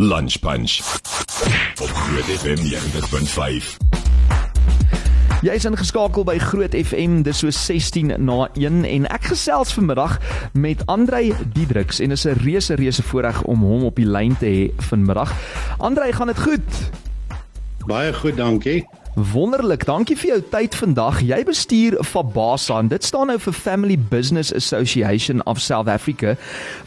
Lunch Punch op Groot FM 90.5. Jy is ingeskakel by Groot FM, dis so 16 na 1 en ek gesels vanmiddag met Andrei Diedriks en is 'n reuse reuse voorreg om hom op die lyn te hê vanmiddag. Andrei, gaan dit goed? Baie goed, dankie. Wonderlik, dankie vir jou tyd vandag. Jy bestuur Fabasa en dit staan nou vir Family Business Association of South Africa.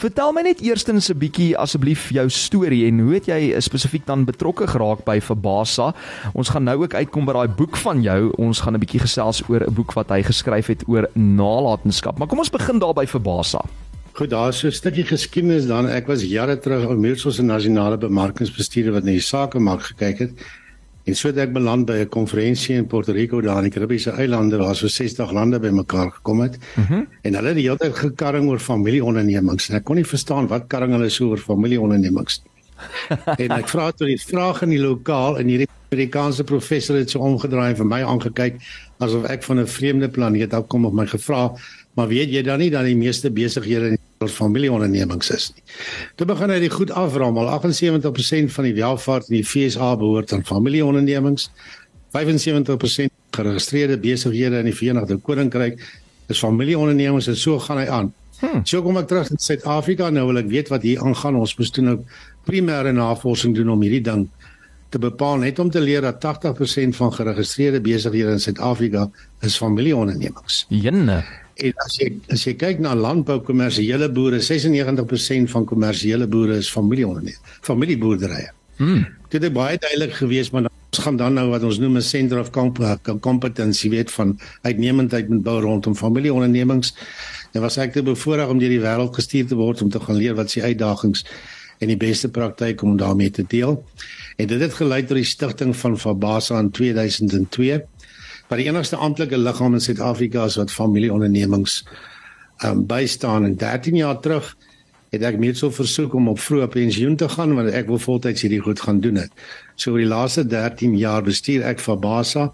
Vertel my net eerstens 'n bietjie asseblief jou storie en hoe het jy spesifiek dan betrokke geraak by Fabasa? Ons gaan nou ook uitkom by daai boek van jou. Ons gaan 'n bietjie gesels oor 'n boek wat hy geskryf het oor nalatenskap. Maar kom ons begin daar by Fabasa. Goed, daar is so 'n stukkie geskiedenis dan. Ek was jare terug op Meersos se nasionale bemarkingsbestuurder wat na die sakemark gekyk het. En so het ek beland by 'n konferensie in Puerto Rico daar in die Karibiese eilande waar so 60 lande bymekaar gekom het. Mm -hmm. En hulle het die hele tyd gekarring oor familieondernemings en ek kon nie verstaan wat karring hulle so oor familieondernemings nie. en ek vra toe die vraag in die lokaal en hierdie Amerikaanse professor het so omgedraai en vir my aangekyk asof ek van 'n vreemde planeet af kom of my gevra, maar weet jy dan nie dat die meeste besighede in familieondernemings is nie. Toe begin hy die goed aframmel. 78% van die welvaart in die FSA behoort aan familieondernemings. 75% geregistreerde besighede in die Verenigde Koninkryk is familieondernemings en so gaan hy aan. Hmm. So kom ek terug in Suid-Afrika nou wil ek weet wat hier aangaan. Ons moet doen 'n primêre navorsing doen om hierdie ding te bepaal net om te leer dat 80% van geregistreerde besighede in Suid-Afrika is familieondernemings. Jenne. En as jy as jy kyk na landbou kommersiële boere, 96% van kommersiële boere is familieondernemings, familieboerderye. Hmm. Dit is baie duidelik geweest maar ons gaan dan nou wat ons noem 'n center of competence, jy weet van uitnemendheid met bou rondom familieondernemings. En was ek te bevoorreg om deur die wêreld gestuur te word om te gaan leer wat se uitdagings en die beste praktyk om daarmee te deel. En dit het gelei tot die stigting van Fabasa in 2002 wat die enigste amptelike liggaam in Suid-Afrika is wat familieondernemings um bystaan en 13 jaar terug het ek meer so versoek om op vroeë pensioen te gaan want ek wil voltyds hierdie goed gaan doen het. So oor die laaste 13 jaar bestuur ek Fabasa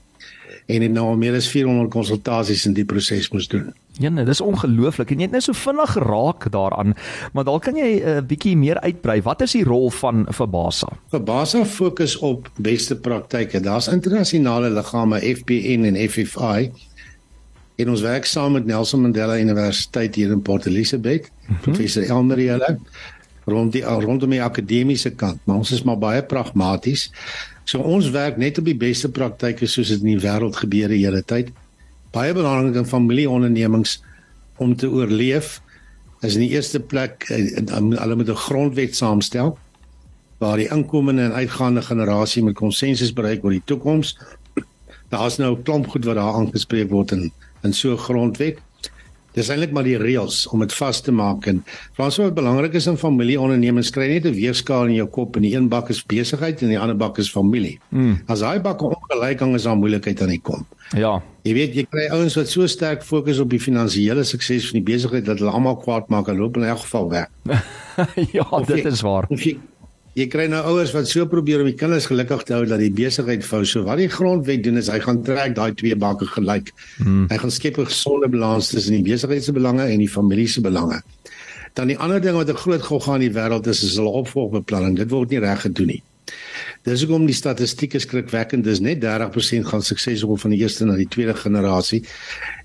en het nou al meer as 400 konsultasies in die proses moes doen. Ja, nee, dis ongelooflik en jy het net so vinnig geraak daaraan, maar dalk kan jy 'n uh, bietjie meer uitbrei. Wat is die rol van Fabasa? Fabasa fokus op beste praktyke. Daar's internasionale liggame FPN en FFI. En ons werk saam met Nelson Mandela Universiteit hier in Port Elizabeth, mm -hmm. professor Elmariele rond die rondom die akademiese kant, maar ons is maar baie pragmaties. So ons werk net op die beste praktyke soos dit in die wêreld gebeur die hele tyd baie belangrik in familieondernemings om te oorleef is in die eerste plek eh, hulle moet 'n grondwet saamstel waar die inkomende en uitgaande generasie met konsensus bereik oor die toekoms. Daar's nou 'n klomp goed wat daar aangespreek word in in so 'n grondwet. Dis eintlik maar die reëls om dit vas te maak en Frans wat belangrik is in familieondernemings kry net 'n weerskaal in jou kop en die een bak is besigheid en die ander bak is familie. Mm. As daai bakke ongelyk hang is daar moeilikheid aan die kom. Ja. Jy weet jy kry ouens wat so sterk fokus op die finansiële sukses van die besigheid dat hulle almal kwaad maak en loop in elk geval weg. ja, of dit jy, is waar. Jy, jy kry nou ouers wat so probeer om die kinders gelukkig te hou dat die besigheid vou. So wat die grondwet doen is hy gaan trek daai twee bakke gelyk. Hmm. Hy gaan skep 'n gesonde balans tussen die besigheid se belange en die familie se belange. Dan die ander ding wat 'n groot gogga in die wêreld is, is hulle opvolgbeplanning. Dit word nie reg gedoen nie. Dis hoekom die statistieke skrikwekkend is net 30% gaan suksesvol van die eerste na die tweede generasie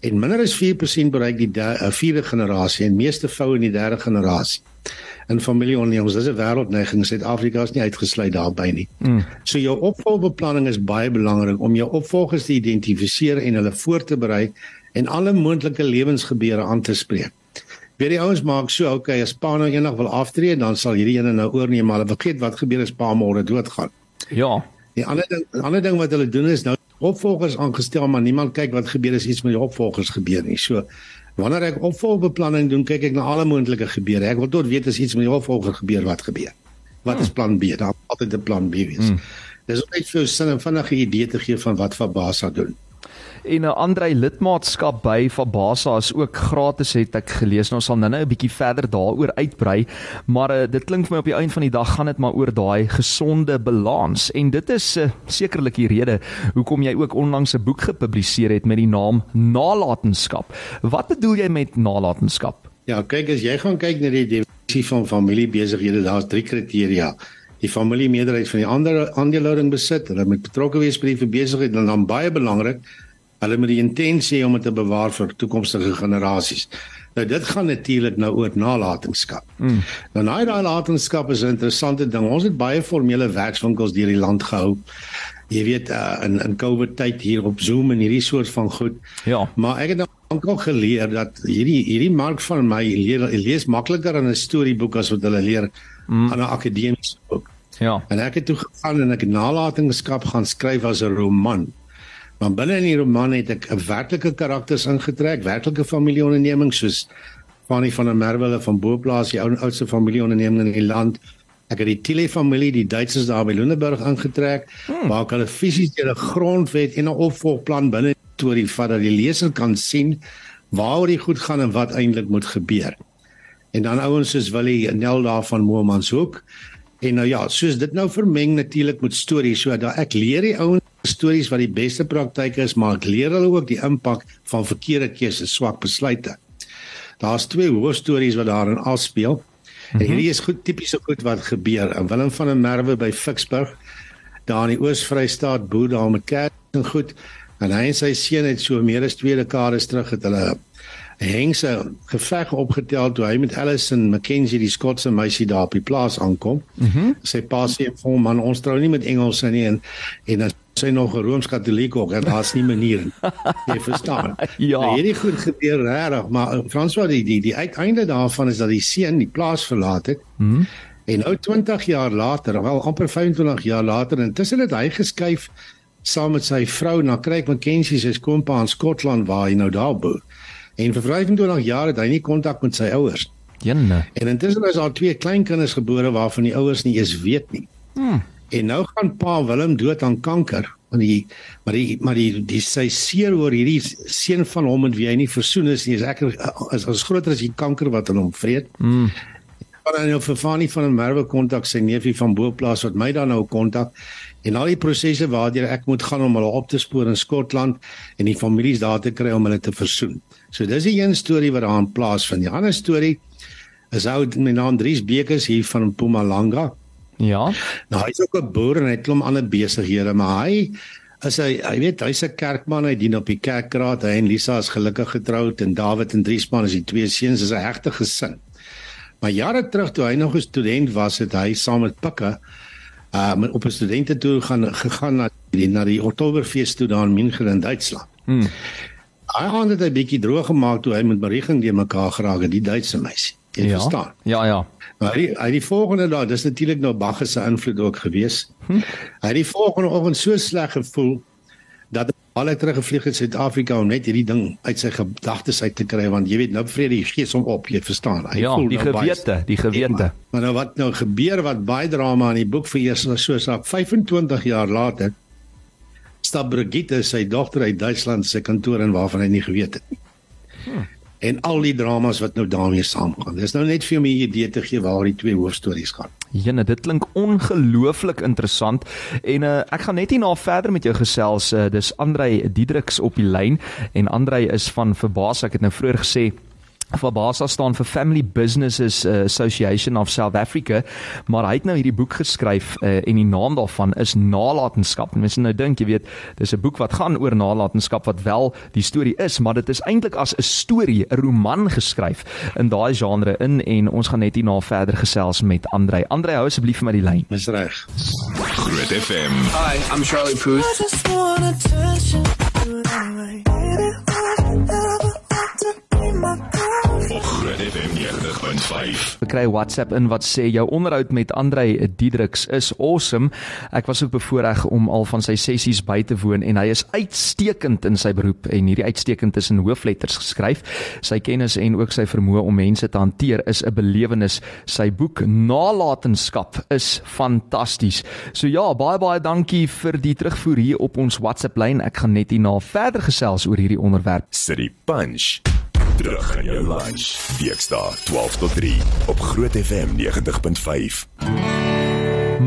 en minder as 4% bereik die de, uh, vierde generasie en meeste vroue in die derde generasie. In familieondernemings, dis 'n wêreldneiging, Suid-Afrika is nie uitgesluit daarbey nie. Mm. So jou opvolgbeplanning is baie belangrik om jou opvolgers te identifiseer en hulle voor te berei en alle moontlike lewensgebeure aan te spreek. Weet die ouens maak so, okay, as pa nou eendag wil aftree, dan sal hierdie ene nou oorneem, maar hulle vergeet wat gebeur as pa môre doodgaan. Ja. Die ander ding, die ander ding wat hulle doen is nou opvolgers aangestel, maar niemand kyk wat gebeur as iets met die opvolgers gebeur nie. So wanneer ek opvolgbeplanning doen, kyk ek na alle moontlike gebeure. Ek wil tot weet as iets met die opvolger gebeur, wat gebeur. Wat is plan B? Daar altyd 'n plan B wees. Hmm. Dis net vir 'n sin en vinnige idee te gee van wat Fabasa doen en 'n ander lidmaatskap by Fabasa is ook gratis het ek gelees. Nou sal nou-nou 'n bietjie verder daaroor uitbrei, maar uh, dit klink vir my op die einde van die dag gaan dit maar oor daai gesonde balans en dit is uh, sekerlik die rede hoekom jy ook onlangs 'n boek gepubliseer het met die naam Nalatenskap. Wat bedoel jy met nalatenskap? Ja, kyk as jy gaan kyk na die definisie van familiebesighede, daar's drie kriteria. die familie meerderheid van die ander aandelehouding besit. Hulle moet betrokke wees by die besigheid en dan baie belangrik, hulle moet die intensie hê om dit te bewaar vir toekomstige generasies. Nou dit gaan natuurlik nou oor nalatenskap. Mm. Nou nalatenskap is 'n interessante ding. Ons het baie formele werkswinkels deur die land gehou. Jy weet uh, in in COVID tyd hier op Zoom en hierdie soort van goed. Ja. Maar ek het nou ook geleer dat hierdie hierdie mark van my leer lees makliker in 'n storieboek as wat hulle leer mm. aan 'n akademiese boek. Ja. En ek het toe gegaan en ek nalatenskap gaan skryf as 'n roman. Maar binne in die roman het ek 'n werklike karakters ingetrek, werklike familieondernemings soos Fanny van der Merwele van Boplaas, die ou oudste familieonderneming in die land. Ek het die Tille familie, die Duitsers daar by Lunenburg ingetrek, hmm. waar ek hulle fisies deur 'n grondwet en 'n opvolgplan binne storie vat dat die leser kan sien waaroor dit goed gaan en wat eintlik moet gebeur. En dan ouens soos Willie Nel daar van Momanshoek. En nou ja, soos dit nou vermeng natuurlik met stories, so dat ek leer die ouens stories wat die beste praktyke is, maar ek leer hulle ook die impak van verkeerde keuses, swak besluite. Daar's twee hoofstories wat daarin afspeel. Mm -hmm. En hierdie is goed tipiese goed wat gebeur. In Willem van der Merwe by Ficksburg, daar in die Oos-Vrystaat, boer daar met kerk en goed. En hy en sy seun het so meer as twee dekades terug het hulle hengse geveg opgetel toe hy met Allison McKenzie die Skotse meisie daar op die plaas aankom. Mm sy pa sê vir hom man ons trou nie met Engelse nie en en dan sy nog 'n Rooms-Katoliek ook en daar's nie manier jy verstaan ja nou, hierdie goed gebeur regtig maar eh, François die die die uiteinde daarvan is dat die seun die plaas verlaat het mm. en nou 20 jaar later wel amper 25 jaar later intussen het hy geskuif saam met sy vrou na Craig McKenzie se skoonpa in Skotland waar hy nou daar boer en vir 25 jaar het hy nie kontak met sy ouers Jenne. En intussen is daar twee kleinkinders gebore waarvan die ouers nie eens weet nie. Hmm. En nou gaan pa Willem dood aan kanker. Want die maar die maar die die sy seer oor hierdie seun van hom en wie hy nie versoen is nie is ek is as groter as die kanker wat in hom vreet. Mm. Maar dan nou vir Fanie van 'n Merwe kontak sy neefie van Boplaas wat my dan nou kontak en al die prosesse waardeur ek moet gaan om hulle op te spoor in Skotland en die families daar te kry om hulle te versoen. So dis die een storie wat daar in plaas vind. Die ander storie is ou met naam Dries Bekes hier van Mpumalanga. Ja. Nou hy's ook 'n boer en hy het klom ander besighede, maar hy as hy hy weet hy's 'n kerkman, hy dien op die kerkraad. Hy en Lisa is gelukkig getroud en David en Driesman is die twee seuns, is 'n hegte gesin. Maar jare terug toe hy nog 'n student was, het hy saam met Pikke uh op 'n studentetoer gaan gegaan na die na die Oktoberfees toe daar in München in Duitsland. Hmm. Hy het 'n bietjie droog gemaak toe hy met Marieging die mekaar geraak het, die Duitse meisie. Jy ja. verstaan? Ja, ja. Maar hy hy die volgende dag, dis natuurlik nou Bagge se invloed ook gewees. Hm? Hy het die volgende oggend so sleg gevoel dat al het teruggevlieg in Suid-Afrika om net hierdie ding uit sy gedagtes uit te kry want jy weet nou vrede die gees hom op, jy verstaan. Hy ja, voel die nou gewete, baie, die gewete. Ja, maar nou wat nou gebeur wat baie drama in die boek vir eers so so 25 jaar later stap Brigitte sy dogter uit Duitsland se kantoor in waarvan hy nie geweet het nie. Hm en al die dramas wat nou daarmee saamgaan. Dis nou net vir my 'n idee te gee waar die twee hoofstories gaan. Jene, dit klink ongelooflik interessant en uh, ek gaan net hierna verder met jou gesels. Uh, dis Andrei Diedriks op die lyn en Andrei is van Verbaas. Ek het nou vroeër gesê Fabasa staan vir Family Businesses uh, Association of South Africa, maar hy het nou hierdie boek geskryf uh, en die naam daarvan is Nalatenskap. Mense nou dink jy weet, dis 'n boek wat gaan oor nalatenskap wat wel die storie is, maar dit is eintlik as 'n storie, 'n roman geskryf in daai genre in en ons gaan net hierna verder gesels met Andrei. Andrei, hou asseblief vir my die lyn. Dis reg. Groot FM. Hi, I'm Charlie Puth. Groot FM 90.5. Ek kry WhatsApp in wat sê jou onderhoud met Andrei Diedriks is awesome. Ek was ook bevoorreg om al van sy sessies by te woon en hy is uitstekend in sy beroep en hierdie uitstekend is in hoofletters geskryf. Sy kennis en ook sy vermoë om mense te hanteer is 'n belewenis. Sy boek Nalatenskap is fantasties. So ja, baie baie dankie vir die terugvoer hier op ons WhatsApp lyn. Ek gaan net hierna verder gesels oor hierdie onderwerp. City Punch. Terug in jou lunch. Weekdae 12 tot 3 op Groot FM 90.5.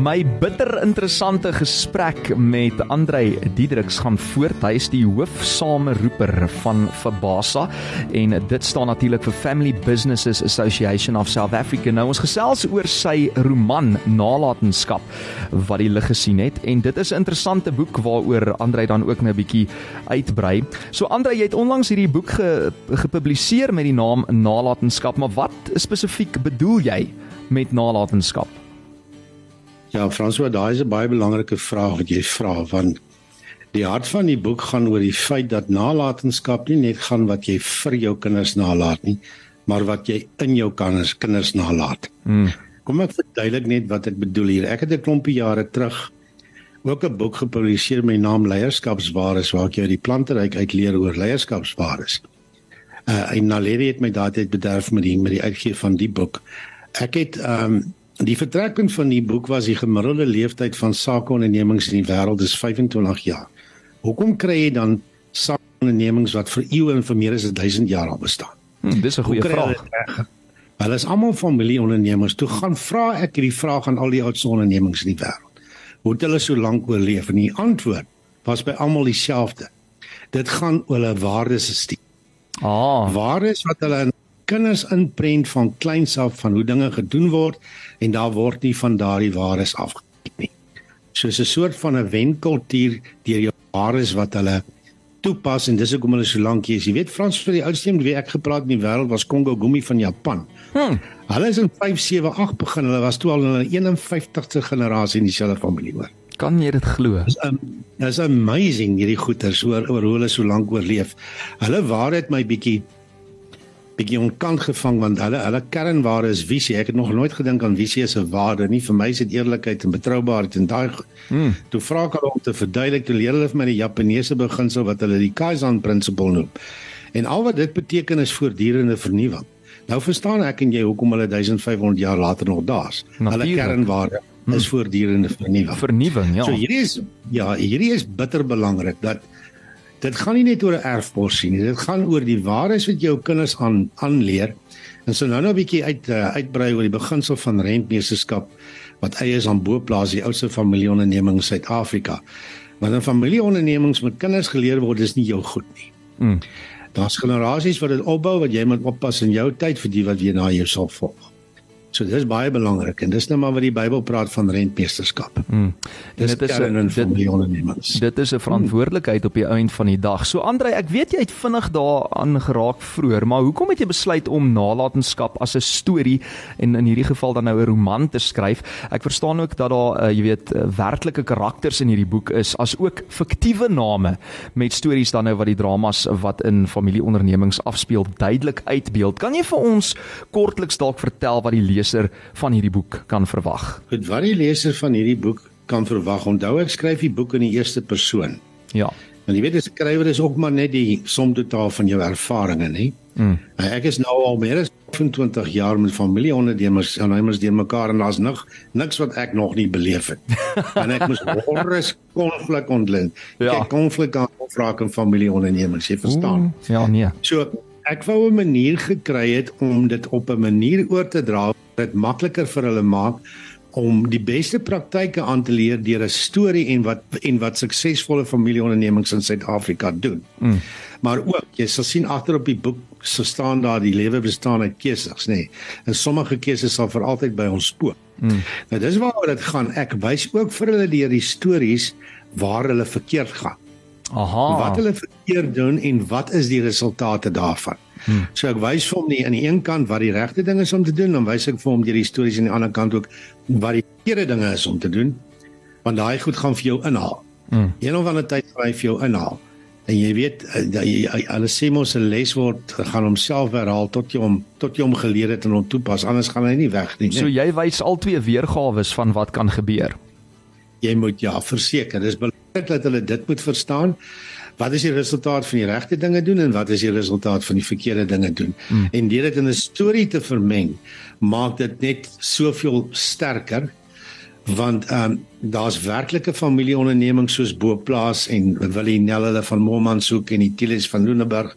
My bitter interessante gesprek met Andrei Diedriks gaan voort. Hy is die hoofsameroeper van Fabasa en dit staan natuurlik vir Family Businesses Association of South Africa. Nou ons gesels oor sy roman Nalatenskap wat die lig gesien het en dit is 'n interessante boek waaroor Andrei dan ook 'n bietjie uitbrei. So Andrei, jy het onlangs hierdie boek ge, gepubliseer met die naam Nalatenskap, maar wat spesifiek bedoel jy met nalatenskap? Ja, François, daai is 'n baie belangrike vraag wat jy vra want die hart van die boek gaan oor die feit dat nalatenskap nie net gaan wat jy vir jou kinders nalat nie, maar wat jy in jou kinders kinders nalat. Hmm. Kom ek verduidelik net wat ek bedoel hier. Ek het 'n klompie jare terug ook 'n boek gepubliseer met die naam Leierskapswaardes waar ek jou die planteryk uitleer oor leierskapswaardes. Uh en Naledi het my daardie bederf met die met die uitgee van die boek. Ek het ehm um, Die vertrekpunt van die boek was die gemiddelde leeftyd van sakeondernemings in die wêreld is 25 jaar. Hoekom kry jy dan sakeondernemings wat vir eeue en vir meer as 1000 jaar al bestaan? Hmm, dis 'n goeie vraag. Hulle is almal familieondernemings. Toe gaan vra ek hierdie vraag aan al die oudste ondernemings in die wêreld. Hoe het hulle so lank oorleef? En die antwoord was by almal dieselfde. Dit gaan oor hulle waardesisteem. Ah, waardes wat hulle in kinders inprent van kleins af van hoe dinge gedoen word en daar word nie van daardie waardes afgekyk nie. Soos 'n soort van 'n wenkultuur deur jou waardes wat hulle toepas en dis hoekom hulle so lank hier is. Jy weet Frans vir die oudste een wie ek gepraat in die wêreld was Kongo Gumi van Japan. Hmm. Hulle is in 578 begin. Hulle was toe al in hulle 51ste generasie in dieselfde familie hoor. Kan jy dit glo? Dis um, is amazing hierdie goeters oor oor hoe hulle so lank oorleef. Hulle waarheid my bietjie bietjie onkant gevang want hulle hulle kernwaarde is visie. Ek het nog nooit gedink aan visie as 'n waarde nie. Vir my is dit eerlikheid en betroubaarheid en daai hmm. toe vra ek hulle om te verduidelik te leer hulle vir my die Japaneese beginsel wat hulle die Kaizen principle noem. En al wat dit beteken is voortdurende vernuwing. Nou verstaan ek en jy hoekom hulle 1500 jaar later nog daar's. Hulle kernwaarde hmm. is voortdurende vernuwing. Vernuwing, ja. So hierdie is ja, hierdie is bitter belangrik dat dit gaan nie net oor 'n erfporsie nie. Dit gaan oor die waarheid wat jou kinders aan aanleer. En so nou nou 'n bietjie uit uh, uitbrei oor die beginsel van rentmeesterskap wat eie is aan Boplaas, die oudste familieonderneming in Suid-Afrika. Want 'n familieondernemings met kinders geleer word is nie jou goed nie. Mm. Daar's generasies wat dit opbou wat jy moet oppas in jou tyd vir die wat weer na jou sal volg. So dis baie belangrik en dis nou maar wat die Bybel praat van rentmeesterskap. Mm. Dis dit is 'n dit, dit is 'n verantwoordelikheid op die einde van die dag. So Andre, ek weet jy het vinnig daaraan geraak vroeër, maar hoekom het jy besluit om nalatenskap as 'n storie en in hierdie geval dan nou 'n roman te skryf? Ek verstaan ook dat daar uh, jy weet uh, werklike karakters in hierdie boek is, as ook fiktiewe name met stories dan nou wat die dramas wat in familieondernemings afspeel duidelik uitbeeld. Kan jy vir ons kortliks dalk vertel wat die leser van hierdie boek kan verwag? Goed, wat die leser van hierdie boek kan verwag. Onthou ek skryf die boek in die eerste persoon. Ja. En jy weet die skrywer is ook maar net die som totaal van jou ervarings, hè? Mm. Ek is nou al meer as 25 jaar met familieondernemers en hulle is deur mekaar en daar's nig niks wat ek nog nie beleef het. en ek moes horrors konflik ontleen. Ja. Ek konflik aan vrae van familieondernemers, jy verstaan? Oeh, ja, nee. So ek wou 'n manier gekry het om dit op 'n manier oor te dra dit makliker vir hulle maak om die beste praktyke aan te leer deur 'n storie en wat en wat suksesvolle familieondernemings in Suid-Afrika doen. Mm. Maar ook, jy sal sien agter op die boek so staan daar die lewe bestaan uit keuses, nê. Nee. En sommige keuses sal vir altyd by ons spook. Mm. Nou dis waaroor dit gaan. Ek wys ook vir hulle deur die stories waar hulle verkeerd gaan. Aha. Wat hulle verkeerd doen en wat is die resultate daarvan? Hmm. So ek wys vir hom nie aan die een kant wat die regte ding is om te doen, dan wys ek vir hom deur die stories aan die ander kant ook wat die verkeerde dinge is om te doen. Want daai goed gaan vir jou inhaal. Hmm. Een of ander tyd gaan hy vir jou inhaal. En jy weet eh, hulle sê mos 'n les word gaan homself herhaal tot jy hom tot jy hom geleer het en hom toepas, anders gaan hy nie weg nie. So jy wys al twee weergawe van wat kan gebeur. Jy moet ja, verseker, dis belangrik dat hulle dit moet verstaan wat is die resultaat van die regte dinge doen en wat is die resultaat van die verkeerde dinge doen. Mm. En deur dit in 'n storie te vermeng, maak dit net soveel sterker want ehm um, daar's werklike familieondernemings soos Boplaas en Willie Nel hulle van Mommanshoek en die Tielies van Loenberg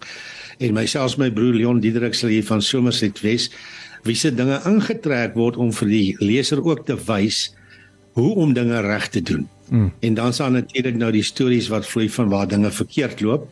en myself my broer Leon Diederik sal hier van Somerset Wes wie se dinge ingetrek word om vir die leser ook te wys hoe om dinge reg te doen. Mm. En dan staan natuurlik nou die stories wat vloei van waar dinge verkeerd loop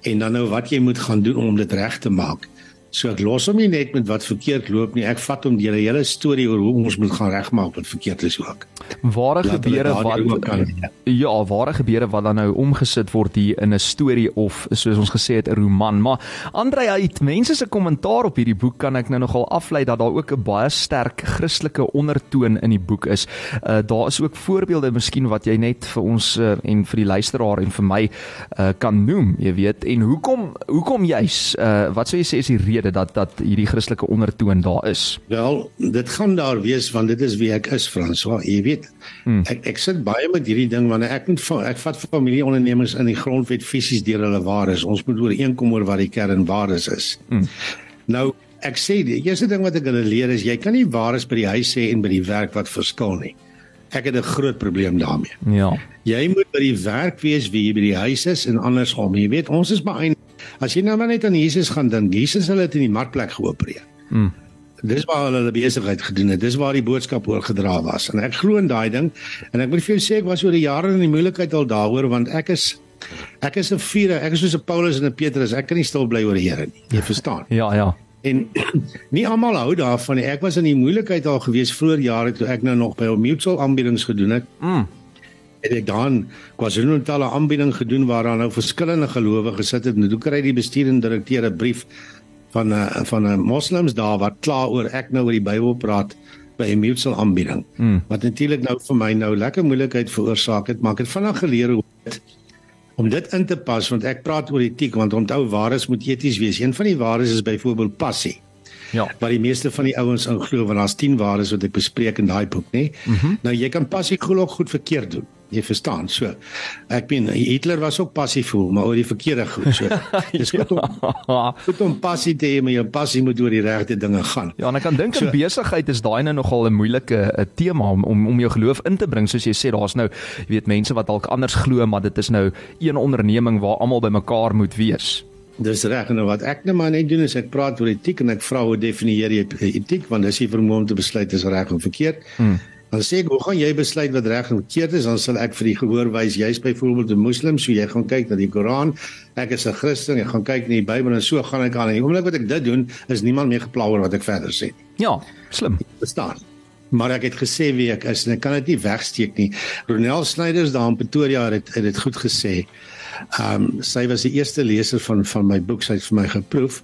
en dan nou wat jy moet gaan doen om dit reg te maak. So ek los hom nie net met wat verkeerd loop nie. Ek vat hom deur 'n hele storie oor hoe ons moet gaan regmaak wat verkeerd is ook. Ware gebeure wat kan, ja. ja, ware gebeure wat dan nou omgesit word hier in 'n storie of soos ons gesê het 'n roman. Maar Andre uit mense se kommentaar op hierdie boek kan ek nou nogal aflei dat daar ook 'n baie sterk Christelike ondertoon in die boek is. Uh daar is ook voorbeelde miskien wat jy net vir ons uh, en vir die luisteraar en vir my uh kan noem, jy weet. En hoekom hoekom juis uh wat sou jy sê is die rede rede dat dat hierdie Christelike ondertoon daar is? Wel, dit gaan daar wees want dit is wie ek is, François. Jy weet, hmm. ek ek sit baie met hierdie ding wanneer ek moet ek vat familieondernemings in die grondwet fisies deur hulle waardes. Ons moet ooreenkom oor wat die kernwaardes is. Hmm. Nou Ek sê die eerste ding wat ek hulle leer is jy kan nie waardes by die huis sê en by die werk wat verskil nie. Ek het 'n groot probleem daarmee. Ja. Jy moet by die werk wees wie jy by die huis is en andersom. Jy weet, ons is baie As jy nou maar net aan Jesus gaan dink, Jesus het dit in die markplek geopereer. Mm. Dis waar hulle hulle besigheid gedoen het. Dis waar die boodskap oorgedra was. En ek glo in daai ding. En ek moet vir jou sê ek was oor die jare in die moeilikheid al daaroor want ek is ek is 'n vuur, ek is soos 'n Paulus en 'n Petrus. Ek kan nie stil bly oor die Here nie. Jy verstaan? Ja, ja. En nie almal hou daarvan nie. Ek was in die moeilikheid al gewees vroeër jare toe ek nou nog by mutual aanbiedings gedoen het. Mm het ek dan KwaZulu-Natal 'n aanbieding gedoen waar daar nou verskillende gelowiges gesit het toe kry die bestuur en direkteur 'n brief van 'n uh, van 'n moslems daar wat kla oor ek nou oor die Bybel praat by 'n mutual aanbieding. Hmm. Wat natuurlik nou vir my nou lekker moeilikheid veroorsaak het, maar ek het vinnig geleer hoe dit om dit in te pas want ek praat oor etiek want onthou waardes moet eties wees. Een van die waardes is byvoorbeeld passie. Ja. Maar die meeste van die ouens in glo want daar's 10 waardes wat ek bespreek in daai boek, nê? Mm -hmm. Nou jy kan passie glo goed verkeerd doen. Jy verstaan. So ek meen Hitler was ook passievol, maar oor die verkeerde goed. So dis goed om goed om passie te hê, maar jou passie moet oor die regte dinge gaan. Ja, en ek kan dink so, in besigheid is daai nou nogal 'n moeilike 'n tema om, om om jou geloof in te bring, soos jy sê, daar's nou jy weet mense wat dalk anders glo, maar dit is nou een onderneming waar almal bymekaar moet wees. Dis reg en wat ek nou maar net doen is ek praat oor etiek en ek vra hoe definieer jy etiek want dis nie vir my om te besluit is reg of verkeerd. Hmm. Dan sê ek, hoe gaan jy besluit wat reg en verkeerd is? Dan sal ek vir die gehoor wys, jy's byvoorbeeld 'n moslim, so jy gaan kyk na die Koran. Ek is 'n Christen, ek gaan kyk na die Bybel en so gaan ek aan. En die oomblik wat ek dit doen, is niemand meer gepla oor wat ek verder sê nie. Ja, slim. Verstaan. Maar ek het gesê wie ek is en ek kan dit nie wegsteek nie. Ronel Snyders daar in Pretoria het dit goed gesê. Ehm um, sy was die eerste leser van van my boek, sy het vir my geproef.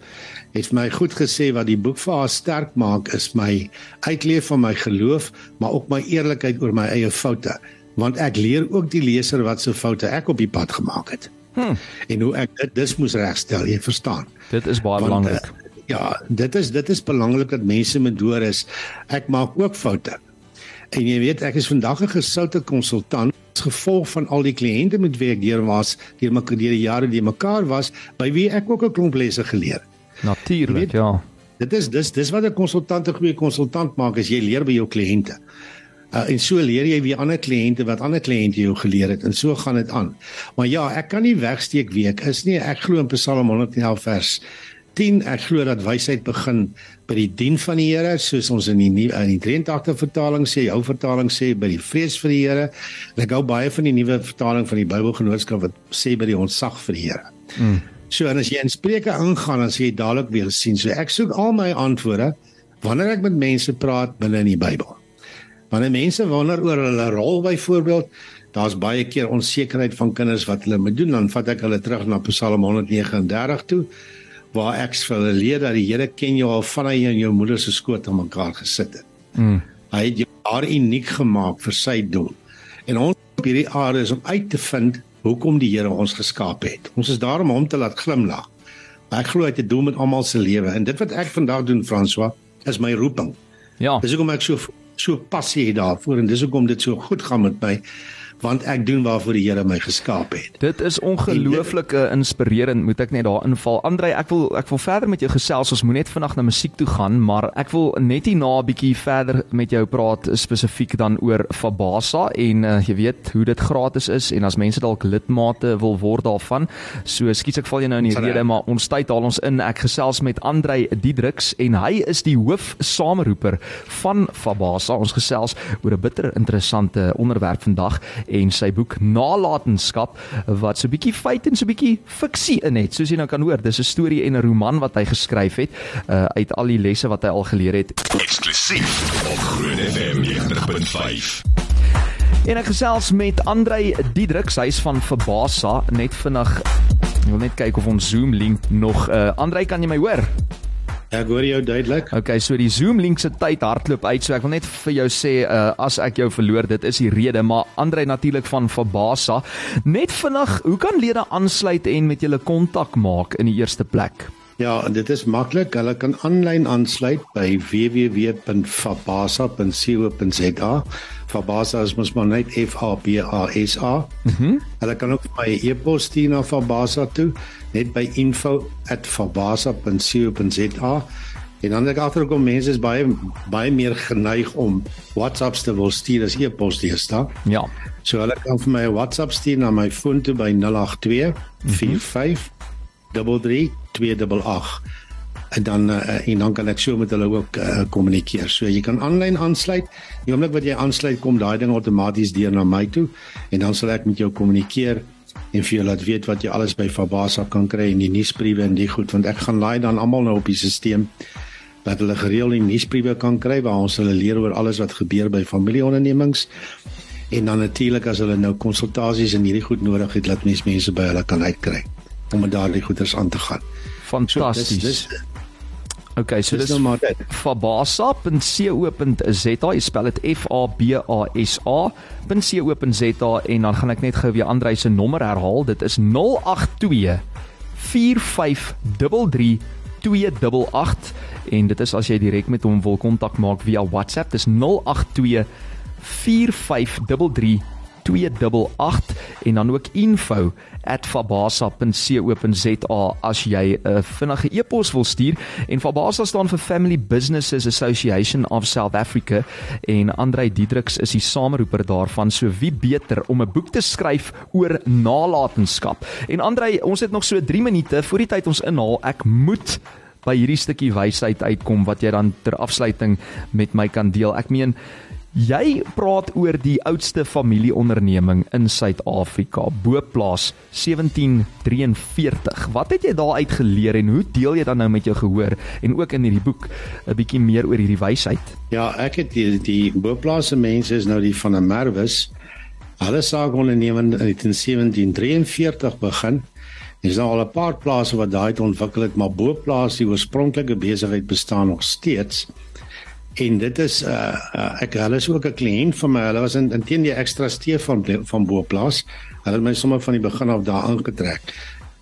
Het vir my goed gesê wat die boek vir haar sterk maak is my uitleef van my geloof, maar ook my eerlikheid oor my eie foute, want ek leer ook die leser wat se foute ek op die pad gemaak het. Hmm. En hoe ek dit dis moes regstel, jy verstaan. Dit is baie belangrik. Uh, ja, dit is dit is belangrik dat mense moet hoor is ek maak ook foute. En jy weet, ek is vandag 'n gesoute konsultant as gevolg van al die kliënte met wie ek deur was, deur my deur die jare die mekaar was, by wie ek ook 'n klomp lesse geleer. Natuurlik, ja. Dit is dis dis wat 'n konsultant 'n goeie konsultant maak, as jy leer by jou kliënte. Uh, en so leer jy wie ander kliënte wat ander kliënte jou geleer het en so gaan dit aan. Maar ja, ek kan nie wegsteek wie ek is nie. Ek glo in Psalm 111 vers 10 ek glo dat wysheid begin by die dien van die Here soos ons in die in die 83 vertaling sê, jou vertaling sê by die vrees vir die Here. Ek hou baie van die nuwe vertaling van die Bybelgenootskap wat sê by die ontzag vir die Here. Mm. So en as jy in Spreuke ingaan dan sê jy dadelik weer sien. So ek soek al my antwoorde wanneer ek met mense praat binne in die Bybel. Wanneer mense wonder oor hulle rol byvoorbeeld Daar's baie keer onsekerheid van kinders wat hulle moet doen dan vat ek hulle terug na Psalm 139 toe waar ek vir hulle leer dat die Here ken jou al van hy in jou moeder se skoot aan mekaar gesit het. Mm. Hy het jou daar uniek gemaak vir sy doel. En ons op hierdie aarde is om uit te vind hoekom die Here ons geskaap het. Ons is daar om hom te laat glimlag. Ek glo hy het 'n doel met almal se lewe en dit wat ek vandag doen François is my roeping. Ja. Dis hoekom ek so so passie het daarvoor en dis hoekom dit so goed gaan met my want ek doen waarvoor die Here my geskaap het. Dit is ongelooflik uh, inspirerend, moet ek net daar inval. Andrei, ek wil ek wil verder met jou gesels. Ons moet net vanaand na musiek toe gaan, maar ek wil net hierna 'n bietjie verder met jou praat spesifiek dan oor Fabasa en uh, jy weet hoe dit gratis is en as mense dalk lidmate wil word daarvan. So skiet ek val jy nou in die Sorry. rede, maar ons tyd haal ons in. Ek gesels met Andrei Diedriks en hy is die hoof sameroeper van Fabasa. Ons gesels oor 'n bitter interessante onderwerp vandag en sy boek Nalatenskap wat so 'n bietjie feit en so 'n bietjie fiksie in het. Soos jy nou kan hoor, dis 'n storie en 'n roman wat hy geskryf het uh, uit al die lesse wat hy al geleer het. Eksklusief op Groen FM 90.5. En ek gesels met Andrei Diedriks, hy's van Verbasa, net vinnig. Ek wil net kyk of ons Zoom link nog uh Andrei, kan jy my hoor? Ek hoor jou duidelik. Okay, so die Zoom link se tyd hardloop uit, so ek wil net vir jou sê uh as ek jou verloor, dit is die rede, maar Andre natuurlik van Fabasa. Net vinnig, hoe kan lede aansluit en met julle kontak maak in die eerste plek? Ja, dit is maklik. Hulle kan aanlyn aansluit by www.fabasa.co.za. Fabasa is mos maar net F A B A S A. Mm hulle kan ook my e-pos stuur na Fabasa toe net by info@fabasa.co.za. En dan ek agterkom mense is baie baie meer geneig om WhatsApps te wil stuur as e-pos te stuur. Ja. So hulle kan vir my 'n WhatsApp stuur na my foon toe by 082 45 3328 en dan uh, en dan kan ek so met hulle ook uh, kommunikeer. So jy kan aanlyn aansluit. Die oomblik wat jy aansluit, kom daai ding outomaties deur na my toe. En dan sal ek met jou kommunikeer en vir jou laat weet wat jy alles by Fabasa kan kry in die nuusbriewe en die goed. Want ek gaan laai dan almal nou op die stelsel dat hulle gereeld die nuusbriewe kan kry waar ons hulle leer oor alles wat gebeur by familieondernemings. En dan natuurlik as hulle nou konsultasies en hierdie goed nodig het laat mense mense by hulle kan uitkry om met daardie goeders aan te gaan. Fantasties. So, dis, dis, Okay, so dis, dis nou fabasa.co.za. Jy spel dit F A B A S A.co.za en dan gaan ek net gou weer Andre se nommer herhaal. Dit is 082 4533 288 en dit is as jy direk met hom wil kontak maak via WhatsApp dis 082 4533 288 en dan ook info@fabasa.co.za as jy 'n vinnige e-pos wil stuur. En Fabasa staan vir Family Businesses Association of South Africa en Andrei Diedriks is die sameroeper daarvan. So wie beter om 'n boek te skryf oor nalatenskap? En Andrei ons het nog so 3 minute. Voor die tyd ons inhaal ek moet by hierdie stukkie wysheid uitkom wat jy dan ter afsluiting met my kan deel. Ek meen Jy praat oor die oudste familieonderneming in Suid-Afrika, Boplaas 1743. Wat het jy daar uit geleer en hoe deel jy dan nou met jou gehoor en ook in hierdie boek 'n bietjie meer oor hierdie wysheid? Ja, ek het die, die Boplaas se mense is nou die van 'n Merwes. Hulle saak onderneming het in 1743 begin. Er is nou al 'n paar plase wat daai ontwikkel het, maar Boplaas die oorspronklike besigheid bestaan nog steeds. En dit is uh, uh ek hulle is ook 'n kliënt van my. Hulle was in intien die ekstra steef van van Boplaas. Hulle het my sommer van die begin af daar aangetrek.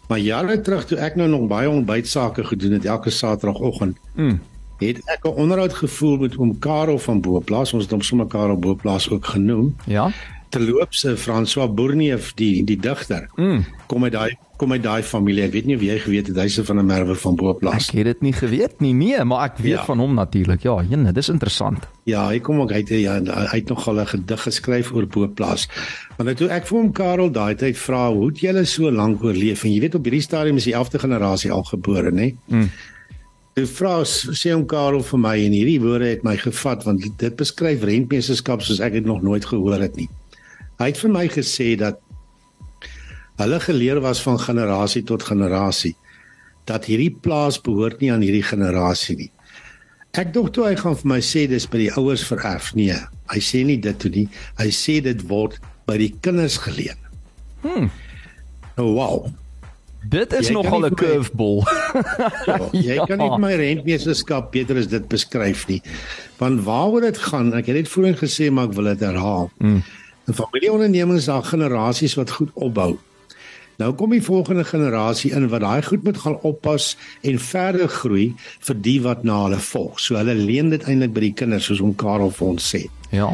Maar jare terug toe ek nou nog baie ontbytsake gedoen het elke Saterdagoggend. Mm. Het ek 'n onderhoud gevoel met oom Karel van Boplaas. Ons het hom sommer Karel Boplaas ook genoem. Ja. Terloops, François Bourneef, die die digter. Mm. Kom uit daai kom uit daai familie. Ek weet nie of jy geweet het hy's van 'n merwe van Boplaas. Ek het dit nie geweet nie. Nee, maar ek weet ja. van hom natuurlik. Ja, jene, dis interessant. Ja, hy kom ook uit ja, hy het nog al 'n gedig geskryf oor Boplaas. Maar nou toe ek vir hom Karel daai tyd vra, "Hoe het julle so lank oorleef?" En jy weet op hierdie stadium is die 11de generasie al gebore, nê? Mm. Die vrou sê hom Karel vir my en hierdie woorde het my gevat want dit beskryf rentmeesterskap soos ek dit nog nooit gehoor het nie. Hy het vir my gesê dat hulle geleer was van generasie tot generasie dat hierdie plaas behoort nie aan hierdie generasie nie. Ek dink toe hy gaan vir my sê dis by die ouers vererf. Nee, hy sê nie dit toe nie. Hy sê dit word by die kinders geleen. Hm. Oh, wow. Dit is nogal 'n curveball. ja, jy ja. kan nie my rentmeesterskap beter as dit beskryf nie. Want waaroor dit gaan, ek het dit voorheen gesê maar ek wil dit herhaal. Mm. 'n Familieondernemings daar generasies wat goed opbou. Nou kom die volgende generasie in wat daai goed moet gaan oppas en verder groei vir die wat na hulle volg. So hulle leen dit eintlik by die kinders soos om Karel vir ons sê. Ja.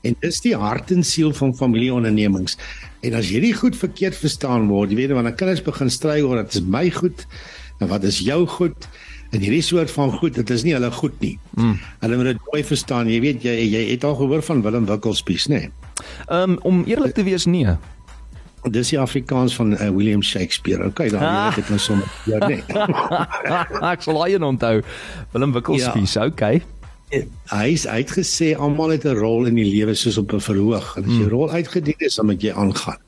En dis die hart en siel van familieondernemings. En as hierdie goed verkeerd verstaan word, jy weet wanneer kinders begin stry oor dit is my goed en wat is jou goed? En hierdie soort van goed, dit is nie hulle goed nie. Mm. Hulle moet dit mooi verstaan. Jy weet jy jy het al gehoor van Willem Wikkelspies, nê? Nee? Um om eerlik te wees nee. Dis die Afrikaans van uh, William Shakespeare. Okay, dan weet ek nou sommer ja nee. ek sal hy onthou. Willem Wikkelspies, ja. okay. Hy is uitgesê almal het 'n rol in die lewe soos op 'n verhoog. En as jy mm. rol uitgedien is, dan moet jy aangaan.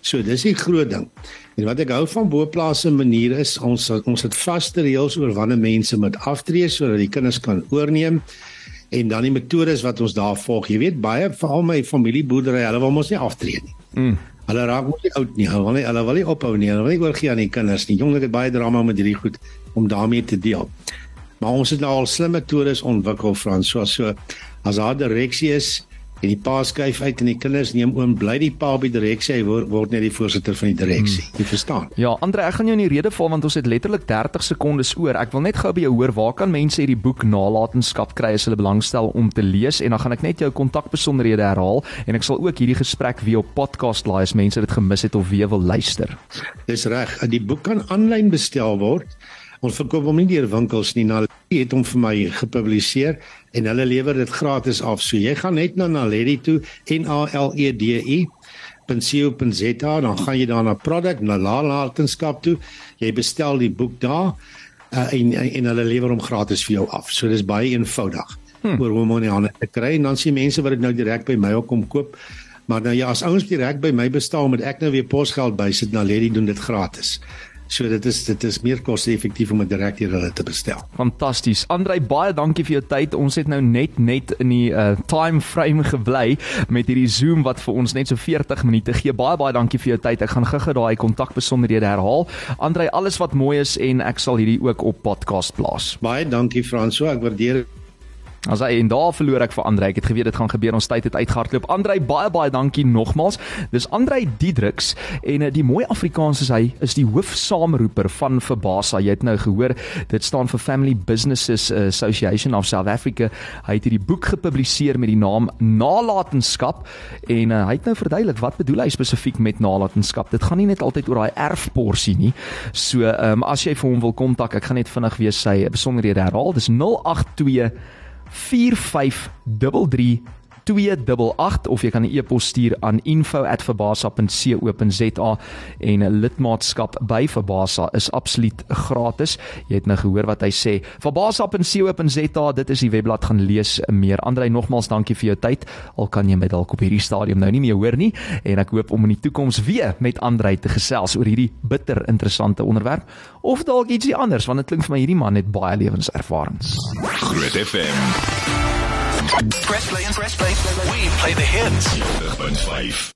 So dis die groot ding. En wat ek hou van boplaas se manier is ons ons het vaste reëls oor wanneer mense moet aftree sodat die kinders kan oorneem en dan die metodes wat ons daar volg. Jy weet baie veral my familieboerdery, hulle wil mos nie aftree nie. Mm. Hulle raak mos nie oud nie. Hulle wil nie hulle wil nie ophou nie. Hulle wil nie oorgie aan die kinders nie. Jongelik het baie drama met hierdie goed om daarmee te deel. Maar ons het nou al slim metodes ontwikkel Frans, so so as daar direksie is en die pa skuif uit en die kinders neem oom bly die pa op die direksie hy word, word net die voorsitter van die direksie. Hmm. jy verstaan? Ja Andre ek gaan jou in die rede val want ons het letterlik 30 sekondes oor. Ek wil net gou by jou hoor waar kan mense hierdie boek nalatenskap kry as hulle belangstel om te lees? En dan gaan ek net jou kontakbesonderhede herhaal en ek sal ook hierdie gesprek weer op podcast laai as mense dit gemis het of weer wil luister. Dis reg. Die boek kan aanlyn bestel word Ons verkoop hom nie deur winkels nie. Naledi het hom vir my gepubliseer en hulle lewer dit gratis af. So jy gaan net na Naledi toe N A L E D I .co.za dan gaan jy daar na product na nalatenskap toe. Jy bestel die boek daar uh, en en hulle lewer hom gratis vir jou af. So dis baie eenvoudig. Hmm. oor hoe om nie aan te kry en dan sien mense wat dit nou direk by my ook kom koop. Maar nou ja, as ouens direk by my bestel met ek nou weer posgeld bysit, na Lady doen dit gratis. So dit is dit is meer koste-effektief om dit direk hier hulle te bestel. Fantasties. Andrei, baie dankie vir jou tyd. Ons het nou net net in die uh, time frame gebly met hierdie Zoom wat vir ons net so 40 minute gee. Baie baie dankie vir jou tyd. Ek gaan gou-gou daai kontakbesonderhede herhaal. Andrei, alles wat mooi is en ek sal hierdie ook op podcast plaas. Baie dankie Franso. Ek waardeer As hy en daar verloor ek vir Andrei. Ek het geweet dit gaan gebeur. Ons tyd het uitgehardloop. Andrei, baie baie dankie nogmaals. Dis Andrei Diedriks en uh, die mooi Afrikaans is hy is die hoofsaamroeper van Verbasa. Jy het nou gehoor, dit staan vir Family Businesses Association of South Africa. Hy het hierdie boek gepubliseer met die naam Nalatenskap en uh, hy het nou verduidelik wat bedoel hy spesifiek met nalatenskap. Dit gaan nie net altyd oor daai erfporsie nie. So, ehm um, as jy vir hom wil kontak, ek gaan net vinnig weer sy besonderhede herhaal. Dis 082 4533 288 of jy kan 'n e-pos stuur aan info@verbasa.co.za en 'n lidmaatskap by Verbasa is absoluut gratis. Jy het nou gehoor wat hy sê. Verbasa.co.za, dit is die webblad gaan lees meer. Andrei nogmaals dankie vir jou tyd. Al kan jy my dalk op hierdie stadium nou nie meer hoor nie en ek hoop om in die toekoms weer met Andrei te gesels oor hierdie bitter interessante onderwerp of dalk ietsie anders want dit klink vir my hierdie man het baie lewenservarings. Groot FM Press play and press play. We play the hits. 5.